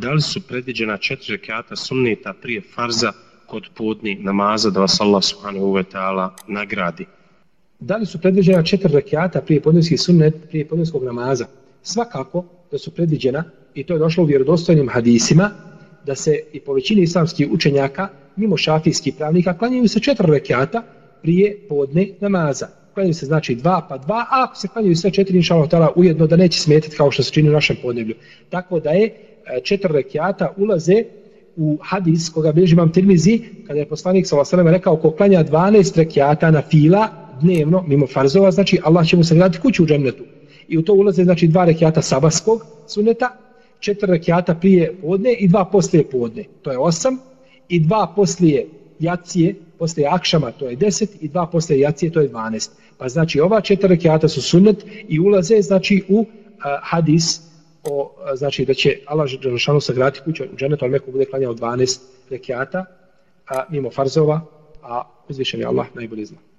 da li su predviđena četiri rekata sunneta prije farza kod podni namaza da vas Allah subhanahu wa ta'ala nagradi? Da li su predviđena četiri rekata prije podnijski sunnet, prije podnijskog namaza? Svakako da su predviđena i to je došlo u vjerodostojnim hadisima da se i po većini islamskih učenjaka mimo šafijskih pravnika klanjaju se četiri rekata prije podne namaza. Klanjaju se znači dva pa dva, a ako se klanjaju sve četiri inša Allah ujedno da neće smetiti kao što se čini u našem podneblju. Tako da je e, četiri rekiata ulaze u hadis koga bilježi imam Tirmizi, kada je poslanik sa vasalem rekao ko klanja 12 rekiata na fila dnevno, mimo farzova, znači Allah će mu se graditi kuću u džemnetu. I u to ulaze znači dva rekiata sabaskog suneta, četiri rekiata prije podne i dva poslije podne. To je osam. I dva poslije jacije, poslije akšama, to je deset. I dva poslije jacije, to je dvanest. Pa znači ova četiri rekiata su sunnet i ulaze znači u a, hadis o, a, znači da će Allah Želešanu sagrati kuću u dženetu, ali neko bude klanjao 12 rekiata, a mimo farzova, a uzvišen je Allah najbolje zna.